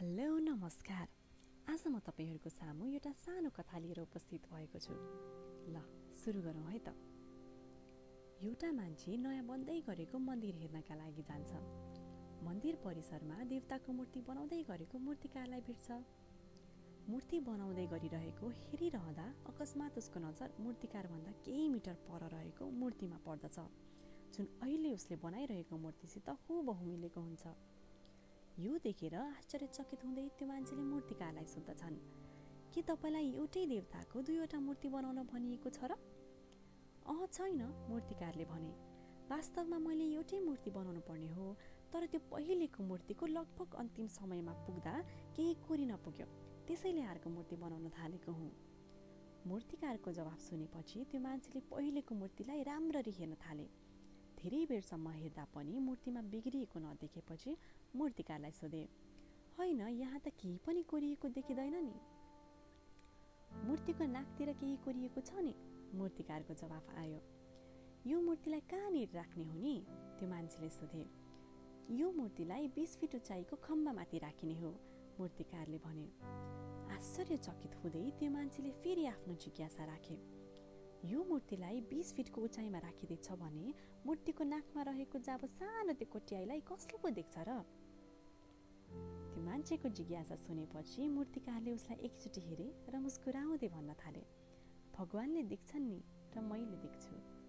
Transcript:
Hello नमस्कार। आज म तपाईँहरूको सामु एउटा सानो कथा लिएर उपस्थित भएको छु। ल सुरु गरौँ है त। एउटा मान्छे नयाँ बन्दै गरेको मन्दिर हेर्नका लागि जान्छ। मन्दिर परिसरमा देवताको मूर्ति बनाउँदै गरेको मूर्तिकारलाई भेट्छ। मूर्ति बनाउँदै गरिरहेको हेरिरहँदा अकस्मात उसको नजर मूर्तिकारभन्दा केही मिटर पर रहेको मूर्तिमा पर्दछ जुन अहिले उसले बनाइरहेको मूर्तिसित हुबहु मिलेको हुन्छ। यो देखेर आश्चर्यचकित हुँदै त्यो मान्छेले मूर्तिकारलाई सोद्धछन् के तपाईँलाई एउटै देवताको दुईवटा मूर्ति बनाउन भनिएको छ र? अह छैन मूर्तिकारले भने। वास्तवमा मैले एउटै मूर्ति बनाउनु पर्ने हो तर त्यो पहिलेको मूर्तिको लगभग अन्तिम समयमा पुग्दा केही कोरी नपुग्यो। त्यसैले अर्को मूर्ति बनाउन थालेको हुँ मूर्तिकारको जवाफ सुनेपछि त्यो मान्छेले पहिलेको मूर्तिलाई राम्ररी हेर्न थाले। धेरै बेरसम्म हेर्दा पनि मूर्तिमा बिग्रिएको नदेखेपछि मूर्तिकारलाई सोधे होइन यहाँ त केही पनि कोरिएको देखिँदैन नि। मूर्तिको नाकतिर केही कोरिएको छ नि? मूर्तिकारको जवाफ आयो यो मूर्तिलाई कहाँनिर राख्ने हो नि? त्यो मान्छेले सोधे यो मूर्तिलाई बिस फिट उचाइको खम्बामाथि राखिने हो। मूर्तिकारले भने आश्चर्यचकित हुँदै त्यो मान्छेले फेरि आफ्नो जिज्ञासा राखे। यो मूर्तिलाई बिस फिटको उचाइमा राखिँदैछ भने मूर्तिको नाकमा रहेको जाबो सानो त्यो कोट्याइलाई कसले पो देख्छ र? त्यो मान्छेको जिज्ञासा सुनेपछि मूर्तिकारले उसलाई एकचोटि हेरे र मुस्कुराउँदै भन्न थाले। भगवान्ले देख्छन् नि र मैले देख्छु।